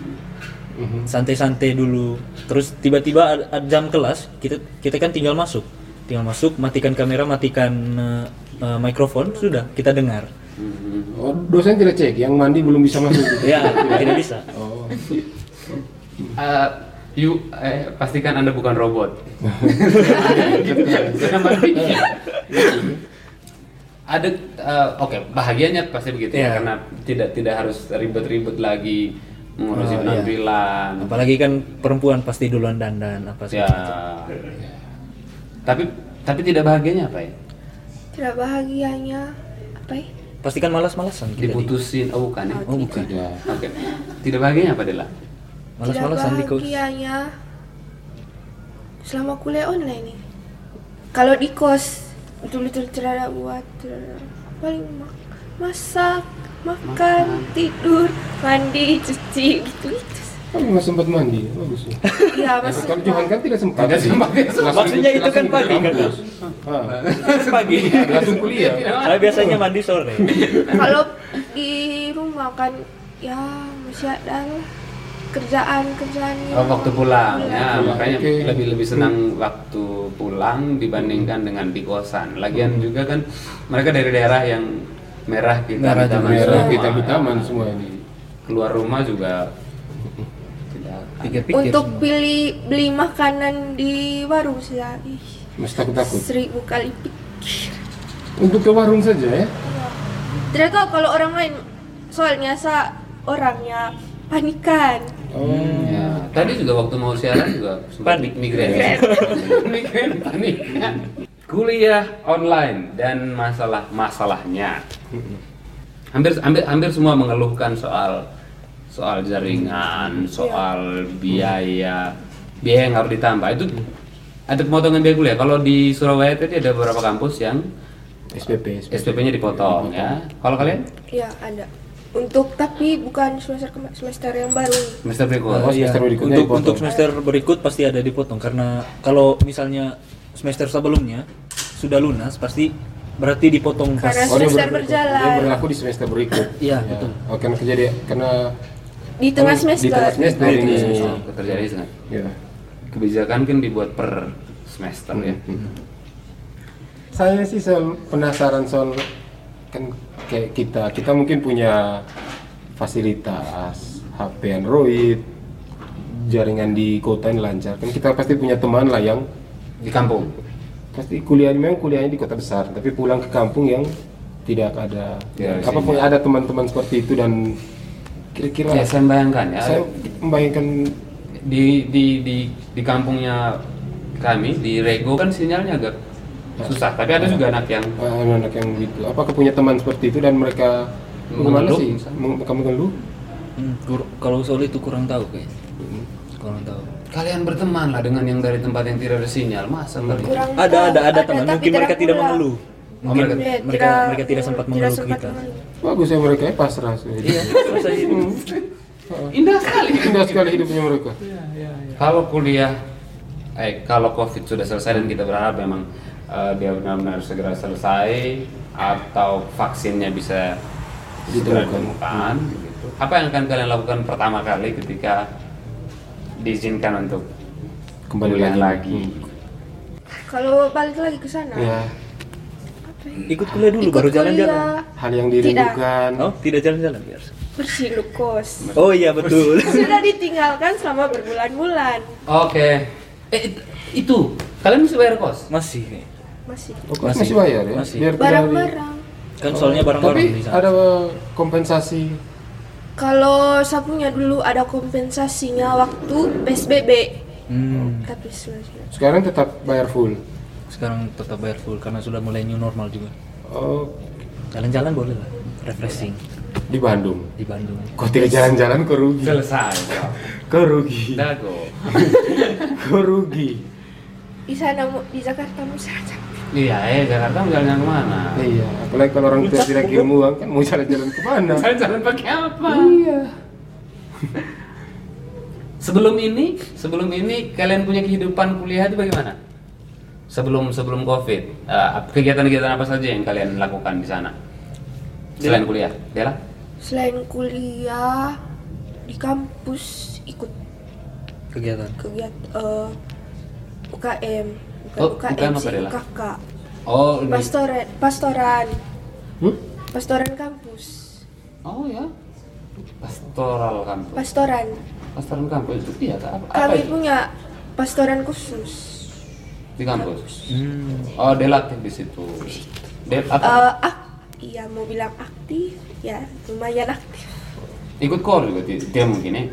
Mhm. santai-santai dulu terus tiba-tiba ada, ada jam kelas kita kita kan tinggal masuk tinggal masuk matikan kamera matikan eh, eh, mikrofon sudah kita dengar Mhm. Oh, dosen tidak cek, yang mandi belum bisa masuk. ya tidak bisa Oh, Eh, you eh, pastikan anda bukan robot. Mandi. Ada eh, oke bahagianya pasti begitu ya Iya. karena tidak tidak harus ribet-ribet lagi mengurusi Oh, iya. penampilan. apalagi kan perempuan pasti duluan dandan apa sih Ya. Tapi tapi tidak bahagianya apa ya? Tidak bahagianya apa ya? pasti kan malas-malasan di- Diputusin oh bukan ya? oh bukan tidak. Oke. Tidak bahagianya apa Dela? malas-malasan di Tidak kos bahagianya selama kuliah online nih. Kalau di kos tidak ada buat paling ma- masak, makan, tidur, mandi, cuci gitu gitu. Kamu nggak sempat mandi, bagus ya. Iya masih. Kalau Johan kan tidak sempat. Tidak sempat. Maksudnya itu kan pagi, kan? Ah, pagi langsung kuliah. saya biasanya mandi sore Kalau di rumah kan ya masih ada lah kerjaan kerjaan Oh, waktu pulang ya, Pulang, makanya oke. lebih lebih senang waktu pulang dibandingkan dengan di kosan. Lagian juga kan mereka dari daerah yang merah kita Merah juga. Merah semua. kita hitaman semua ini. keluar rumah juga tidak untuk semua. pilih beli makanan di warung saya ih, Mesti takut takut. seribu kali pikir Untuk ke warung saja ya. tidak tahu kalau orang lain soalnya sa orangnya panikan Oh. Ya, tadi juga waktu mau siaran juga sempat Panik. migrain. migrain panik. Kuliah online dan masalah masalahnya. Hampir hampir hampir semua mengeluhkan soal soal jaringan, soal biaya, biaya yang harus ditambah. Itu ada pemotongan biaya kuliah. Kalau di Surabaya tadi ada beberapa kampus yang SPP. SPP. SPP-nya dipotong ya. Kalau kalian ya ada untuk tapi bukan semester semester yang baru semester berikut. Oh, iya. semester berikutnya untuk dipotong. untuk semester berikut pasti ada dipotong karena kalau misalnya semester sebelumnya sudah lunas pasti berarti dipotong pas Karena Oh, dia semester ber- berjalan. Dia berlaku di semester berikut. Iya, Ya. betul. Oh, karena kejadian karena di tengah Di semester tengah semester Di ini. tengah semester. Oh, terjadi sangat. Ya. Kebijakan kan dibuat per semester ya. Saya sih penasaran soal kan kayak kita kita mungkin punya fasilitas HP Android jaringan di kota ini lancar kan kita pasti punya teman lah yang Di kampung. pasti kuliah memang kuliahnya di kota besar tapi pulang ke kampung yang tidak ada Ya, apa sih. pun ada teman-teman seperti itu dan kira-kira Ya, saya bayangkan ya. saya membayangkan di di di di kampungnya kami di Rego kan sinyalnya agak susah. Tapi ada juga anak yang anak-anak yang gitu. Apakah punya teman seperti itu dan mereka Mengeluh, sih? Kamu mengeluh? Hmm, kalau soal itu kurang tahu kayaknya kurang tahu. Kalian berteman lah dengan yang dari tempat yang tidak ada sinyal. Masa kurang ada tahu. ada ada teman. tapi mungkin mereka tidak mengeluh. Oh, mungkin mereka- Ya, mereka mereka tidak sempat mengeluh kita. mengeluh. bagus ya mereka ya pasrah sih. iya selesai. Itu Indah sekali. indah sekali hidupnya mereka. Kalau kuliah, eh kalau COVID sudah selesai dan kita berharap memang eh, dia benar-benar segera selesai atau vaksinnya bisa segera Ditemukan. ditemukan. gitu. Apa yang akan kalian lakukan pertama kali ketika diizinkan untuk Kembali lagi. lagi? kalau balik lagi ke sana ya Ikut kuliah dulu Ikut baru jalan-jalan. Hal yang dirindukan. Oh, tidak jalan-jalan biar. bersih kos. Oh iya betul. Sudah ditinggalkan selama berbulan-bulan. Oke. Eh it- itu kalian masih bayar kos? Masih nih. Masih. Oh, kos masih, bayar ya? Masih. Biar Barang-barang. Kan soalnya barang-barang Tapi di sana. ada kompensasi. Kalau sapunya dulu ada kompensasinya waktu PSBB. Hmm, Tapi. Sekarang tetap bayar full. sekarang tetap bayar full karena sudah mulai new normal juga. Oh, Jalan-jalan boleh lah, refreshing di Bandung. di Bandung. Kau tidak jalan-jalan kau rugi. Selesai. Kau rugi. Dago. Kau rugi. Di sana di Jakarta mau saja. Iya, eh Jakarta mau jalan ke mana? Iya, apalagi kalau orang tua tidak kirim uang kan mau jalan-jalan ke mana? Jalan-jalan pakai apa? Iya. Sebelum ini, sebelum ini kalian punya kehidupan kuliah itu bagaimana? Sebelum sebelum covid, Eh, kegiatan-kegiatan apa saja yang kalian lakukan di sana? Selain kuliah, Dela? Selain kuliah di kampus ikut Kegiatan. kegiatan eh, UKM, bukan Oh, UKM UKM sih? UKK. Oh. Pastoran, pastoran, Hmm? pastoran kampus. Oh ya. Pastoral kampus. Pastoran. Pastoral kampus itu iya apa, Kami itu? punya pastoran khusus. Di kampus. Hmm. Oh, Dela aktif di situ. Del apa? Eh, ah, iya mau bilang aktif, ya lumayan aktif. Ikut kor juga dia mungkin ya.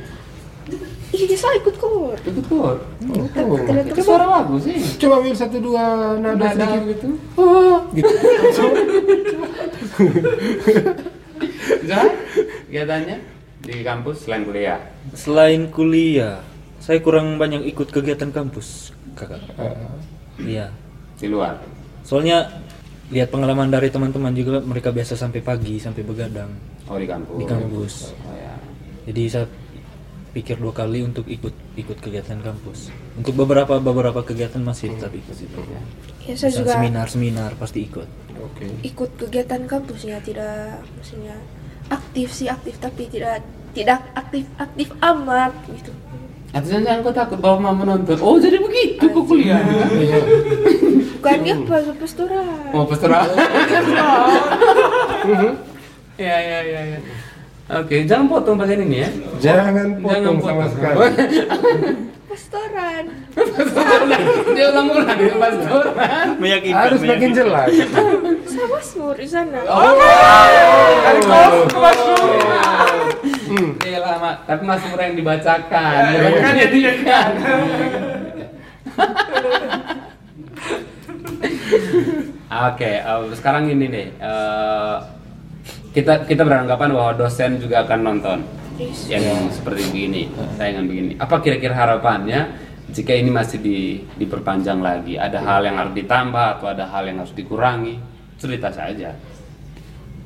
Iya, saya ikut kor. Ikut kor. Oh. Itu suara bagus sih. Coba ambil satu dua nada Nada sedikit. gitu. Oh, gitu. Zah, kegiatannya di kampus selain kuliah. Selain kuliah, saya kurang banyak ikut kegiatan kampus, kakak. Eh, Iya. Di luar. Soalnya lihat pengalaman dari teman-teman juga mereka biasa sampai pagi sampai begadang Oh di kampus. di kampus. Oh ya. Jadi saya pikir dua kali untuk ikut ikut kegiatan kampus. Untuk beberapa beberapa kegiatan masih tetap ikut itu. Ya. Ya saya Misal juga seminar-seminar pasti ikut. Oke. ikut kegiatan kampusnya tidak maksudnya aktif sih aktif tapi tidak tidak aktif aktif amat gitu. Atau jangan kau takut bahwa mama nonton. Oh jadi begitu kok kuliah. Iya. Bukan dia pas pastoran. Oh pastoral. Ya ya ya ya. Oke, jangan potong bagian ini ya. Jangan potong sama potong. sekali. Pastoran. Dia ulang-ulang ya pastoran. Meyakinkan. Harus makin jelas. Saya masmur di sana. Oh. Hmm. Iya lama, tapi masuk yang dibacakan, bukan yang dia kan. Oke, eh, sekarang ini nih, eh, kita kita beranggapan bahwa dosen juga akan nonton Yes. yang seperti begini, tayangan begini. Apa kira-kira harapannya jika ini masih di, diperpanjang lagi? Ada hal yang harus ditambah atau ada hal yang harus dikurangi? Cerita saja.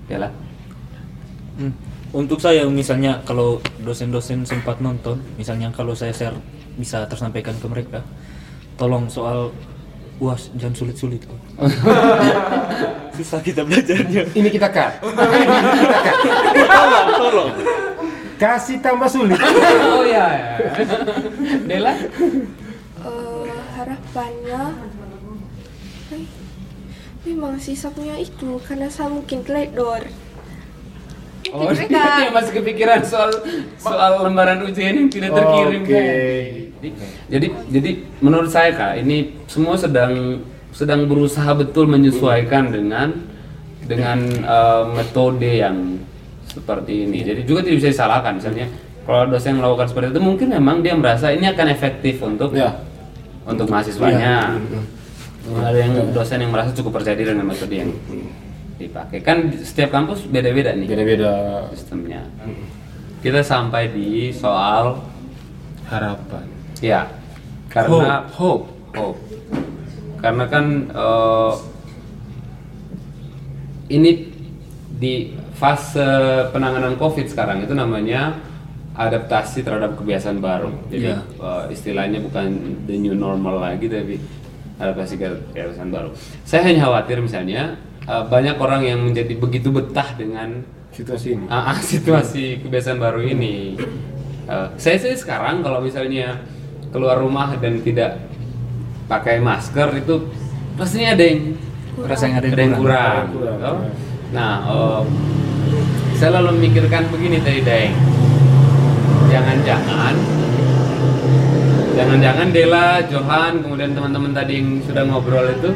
Ya lah. Hmm. Untuk saya misalnya kalau dosen-dosen sempat nonton, misalnya kalau saya share bisa tersampaikan ke mereka, tolong soal uas jangan sulit-sulit kok. Susah kita belajarnya. Ini kita cut. tolong, tolong. Kasih tambah sulit. oh iya. ya. Dela? Eh, harapannya eh, memang sih saya punya itu karena saya mungkin teledor. Oh, dia masih kepikiran soal soal lembaran ujian yang tidak terkirim. Oke. kan? Jadi jadi menurut saya kak ini semua sedang sedang berusaha betul menyesuaikan dengan dengan eh, metode yang seperti ini. Jadi juga tidak bisa disalahkan misalnya kalau dosen melakukan seperti itu mungkin memang dia merasa ini akan efektif untuk Ya. untuk mahasiswanya. Ada yang dosen yang merasa cukup percaya diri dengan metode yang dipakai. Kan setiap kampus beda-beda nih Beda-beda sistemnya. Kita sampai di soal harapan. ya karena Hope, hope. Karena kan eh, ini di fase penanganan COVID sekarang itu namanya adaptasi terhadap kebiasaan baru. Jadi Iya. eh, istilahnya bukan the new normal lagi tapi adaptasi ke kebiasaan baru. Saya hanya khawatir misalnya eh, banyak orang yang menjadi begitu betah dengan Situasi ini. Ah, ah, situasi kebiasaan baru ini. Eh, saya sih sekarang kalau misalnya keluar rumah dan tidak pakai masker itu pastinya ada yang Rasa yang ada ada yang kurang. Kurang. gitu. Nah, eh, saya lalu memikirkan begini tadi Daeng. Jangan-jangan Jangan-jangan Dela, Johan, kemudian teman-teman tadi yang sudah ngobrol itu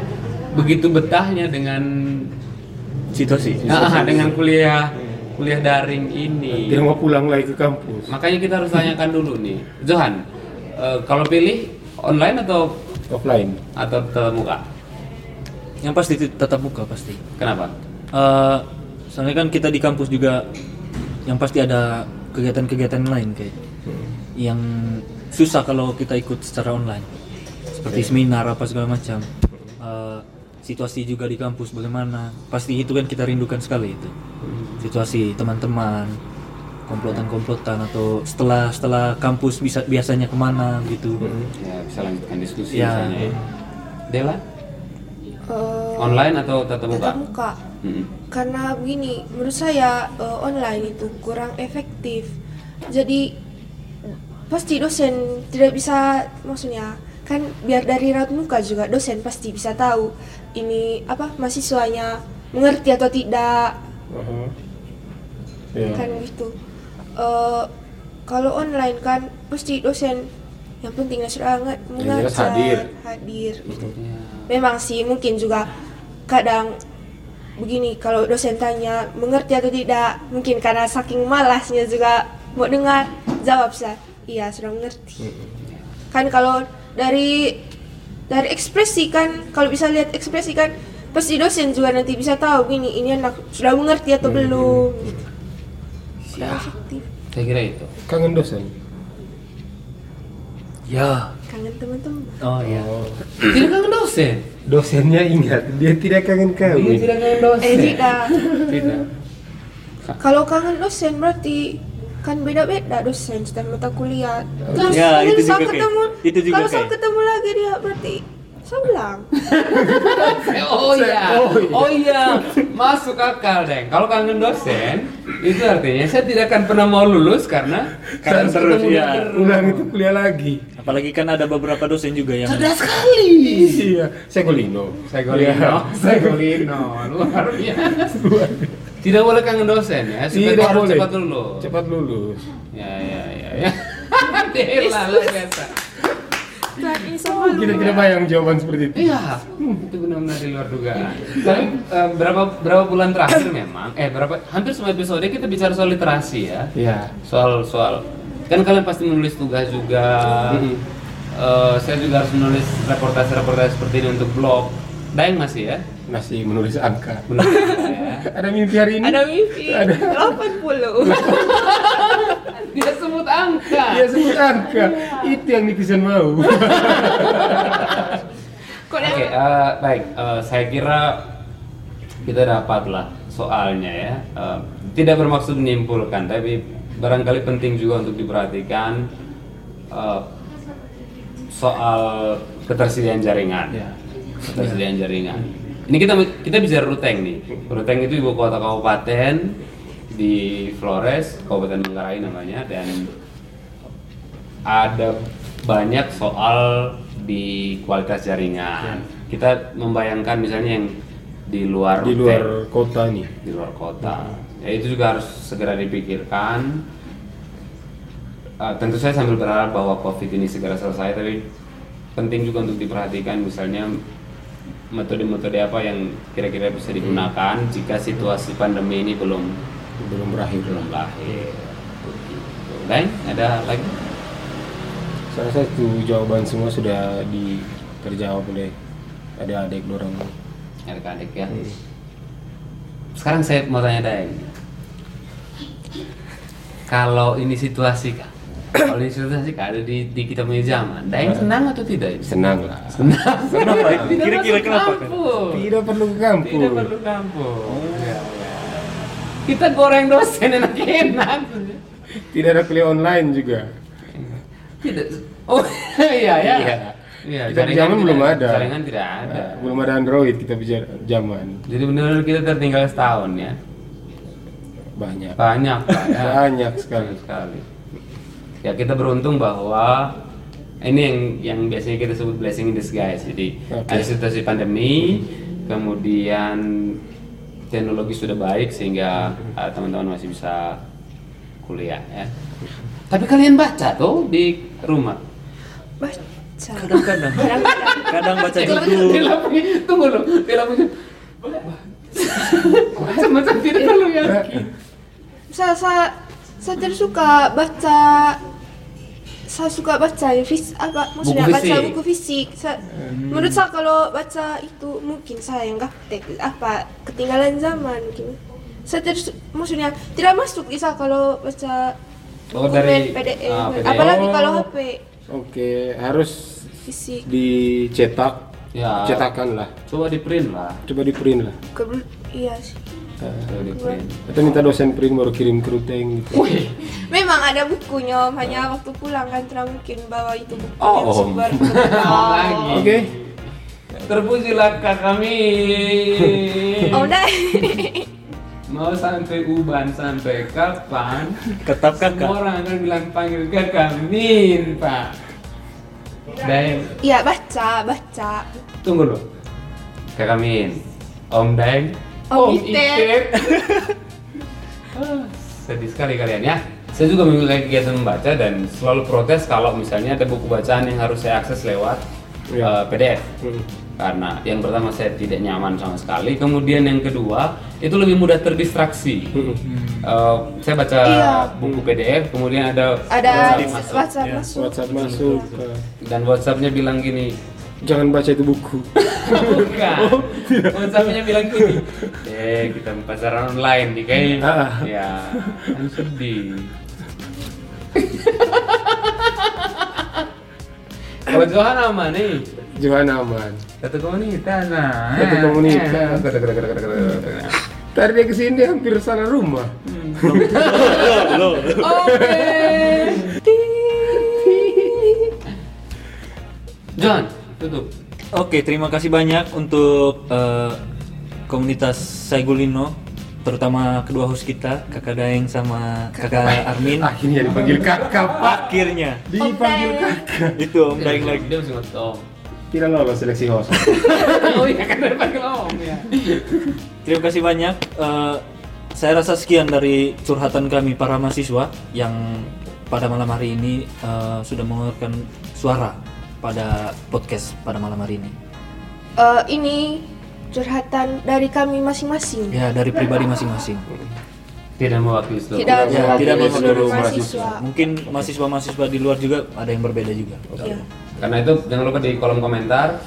begitu betahnya dengan Situasi. Ah, dengan kuliah kuliah daring ini. Tidak mau pulang lagi ke kampus. Makanya kita harus tanyakan dulu nih, Johan, eh, kalau pilih online atau Offline. atau tetap muka? Yang pasti tetap buka pasti. Kenapa? Eh, soalnya kan kita di kampus juga yang pasti ada kegiatan-kegiatan lain kayak yang susah kalau kita ikut secara online seperti seminar apa segala macam Eh, situasi juga di kampus bagaimana pasti itu kan kita rindukan sekali itu situasi teman-teman komplotan-komplotan atau setelah setelah kampus bisa biasanya ke mana gitu Ya bisa lanjutkan diskusi Ya. misalnya ya. Dela, Eh, online atau tatap muka? tatap muka. Mm-mm. Karena begini, menurut saya eh, online itu kurang efektif. Jadi pasti dosen tidak bisa maksudnya kan biar dari raut muka juga dosen pasti bisa tahu ini apa mahasiswanya mengerti atau tidak Aha. Ya. kan gitu. Eh, kalau online kan pasti dosen yang penting sudah jelas mengajar hadir. hadir. Gitu. Ya. Memang sih mungkin juga kadang begini kalau dosen tanya mengerti atau tidak? Mungkin karena saking malasnya juga mau dengar jawab saya iya sudah mengerti. Kan kalau dari dari ekspresi kan kalau bisa lihat ekspresi kan pasti dosen juga nanti bisa tahu gini ini anak sudah mengerti atau belum? Gitu. Kurang efektif Saya kira itu. Kangen dosen. ya kangen teman-teman oh ya Oh. Tidak kangen dosen. Dosennya ingat, dia tidak kangen Dia kami. tidak kangen dosen. eh tidak Tidak. Kalau kangen dosen berarti kan beda-beda dosen setiap mata kuliah. Terus Ya, kalau itu juga kayak- ketemu, itu juga kalau saya kayak- ketemu lagi dia berarti saya ulang. Oh iya, oh iya, masuk akal deng. Kalau kangen dosen, itu artinya saya tidak akan pernah mau lulus karena karena Terus, iya. terus. Ulang itu kuliah lagi. apalagi kan ada beberapa dosen juga yang Cerdas sekali. Iya, Segolino. Segolino, Segolino, luar biasa. Tidak boleh kangen dosen ya, supaya Tidak harus boleh. cepat lulus. Cepat lulus. Ya ya ya ya. Dela luar biasa. Kita tidak bayang jawaban seperti itu. Iya, itu benar-benar di luar dugaan. Tapi eh, berapa berapa bulan terakhir memang, eh berapa hampir semua episode kita bicara soal literasi ya. Iya. Soal soal kan kalian pasti menulis tugas juga. Eh, saya juga harus menulis reportase-reportase seperti ini untuk blog. Daeng masih ya? Masih menulis angka. Belum ya. Ada mimpi hari ini? Ada mimpi Ada. 80. Dia sebut angka. Dia sebut angka. Itu yang netizen mau. Oke, eh, baik. Eh, saya kira kita dapatlah soalnya ya. Eh, tidak bermaksud menyimpulkan, tapi barangkali penting juga untuk diperhatikan eh, soal ketersediaan jaringan. Ketersediaan jaringan. Ini kita kita bicara Ruteng nih. Ruteng itu ibu kota kabupaten di Flores, Kabupaten Manggarai namanya, dan ada banyak soal di kualitas jaringan. Kita membayangkan misalnya yang di luar Di luar kota nih. di luar kota. Ya itu juga harus segera dipikirkan. Uh, tentu saya sambil berharap bahwa COVID ini segera selesai, tapi penting juga untuk diperhatikan misalnya metode-metode apa yang kira-kira bisa digunakan jika situasi pandemi ini belum Belum berakhir. belum berakhir. Begitu. Lain ada lagi? Saya rasa itu jawaban semua sudah di terjawab oleh adik-adik dorong. adik-adik ya. Sekarang saya mau tanya Daeng. Kalau ini situasi kak, kalau ini situasi kak ada di, di kita punya zaman, Daeng senang atau tidak? Senang lah. Senang. Kenapa? Tidak Kira-kira kenapa, kampus. Tidak perlu ke kampus. Tidak perlu kampus. Ya, ya. Kita goreng dosen enak-enak. Tidak ada kuliah online juga. Tidak. Oh iya ya. Iya. Iya, Kita zaman tidak- belum ada. Jaringan tidak ada. Nah, belum ada Android kita bicara zaman. Jadi benar-benar kita tertinggal setahun ya. Banyak. Banyak Pak, ya. Banyak sekali. Banyak sekali. Ya kita beruntung bahwa ini yang yang biasanya kita sebut blessing in disguise. Jadi Oke. ada situasi pandemi, kemudian teknologi sudah baik sehingga uh, teman-teman masih bisa kuliah ya. Tapi kalian baca tuh di rumah. Baca. Kadang-kadang. Kadang baca judul. tunggu lampunya. Macam-macam tidak terlalu yakin. Saya saya saya tidak suka baca saya suka baca ya fis apa maksudnya Buku baca fisik. buku fisik. Saya, Menurut saya kalau baca itu mungkin saya yang gaptek apa ketinggalan zaman mungkin. Saya su- maksudnya tidak masuk di saya kalau baca Oh, dari- PDF. ah, PDF. Apalagi Oh. kalau HP Oke, harus fisik. dicetak, Ya. cetakan lah. Coba di print lah. Coba di print lah. Kebel iya sih. Coba di print. Atau minta dosen print baru kirim ke ruteng gitu. Memang ada bukunya, hanya waktu pulang kan tidak mungkin bawa itu buku Oh, yang om. sumber. Lagi. Oke. Terpujilah kak kami. Oh, udah. Mau sampai uban sampai kapan? Tetap kakak. Semua orang akan bilang panggil kakak Min, Pak. Daeng, Iya, baca, baca. tunggu dulu. Kakak Min, Om Daeng, Om Iter. Ah, Sedih sekali kalian ya. Saya juga memiliki kegiatan membaca dan selalu protes kalau misalnya ada buku bacaan yang harus saya akses lewat Iya. eh, PDF. Hmm. Karena yang pertama saya tidak nyaman sama sekali, kemudian yang kedua itu lebih mudah terdistraksi. Eh, saya baca Iya. buku PDF, kemudian ada Ada WhatsApp masuk. WhatsApp Ya. masuk. WhatsApp masuk. dan WhatsAppnya bilang gini, Jangan baca itu buku. bukan, WhatsAppnya bilang gini, eh kita pacaran online nih kayaknya, Ah. ya kan sedih. Kalau Johan aman nih, Johan aman. satu komunitas nah. Satu komunitas. Eh. Tadi dia ke sini hampir salah rumah. Loh, John, tutup. Oke, terima kasih banyak untuk eh, komunitas Saigulino, terutama kedua host kita, Kakak Daeng sama Kakak Armin. Akhirnya dipanggil kakak, Pak. Akhirnya Dipanggil kakak. itu Om Daeng lagi. Dia ngerti om. Kira lolos seleksi host. oh iya kan dari panggil om ya. Terima kasih banyak. Eh, saya rasa sekian dari curhatan kami para mahasiswa yang pada malam hari ini eh, sudah mengeluarkan suara pada podcast pada malam hari ini. Eh, ini curhatan dari kami masing-masing. Ya dari pribadi masing-masing. Tidak mewakili seluruh. Tidak Ya, mewakili tidak seluruh seluruh mahasiswa. Mungkin mahasiswa-mahasiswa di luar juga ada yang berbeda juga. Iya. Karena itu jangan lupa di kolom komentar.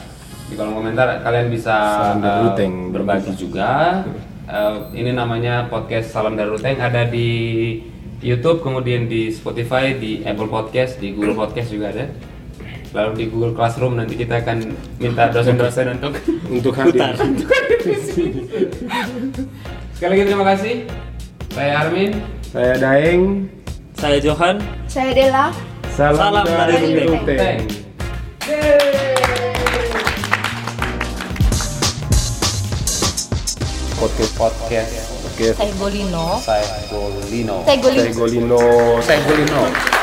Di kolom komentar kalian bisa Ruteng. berbagi juga. Eh, ini namanya podcast Salam dari Ruteng ada di YouTube, kemudian di Spotify, di Apple Podcast, di Google Podcast juga ada. Lalu di Google Classroom nanti kita akan minta dosen-dosen untuk Untuk hadir. Putar. Sekali lagi terima kasih. Saya Armin. Saya Daeng. Saya Johan. Saya Dela. Salam, Salam dari Ruteng. Podcast podcast Oke. Saya Golino. saya Golino. Saya Golino. Saya Golino. Saya Golino.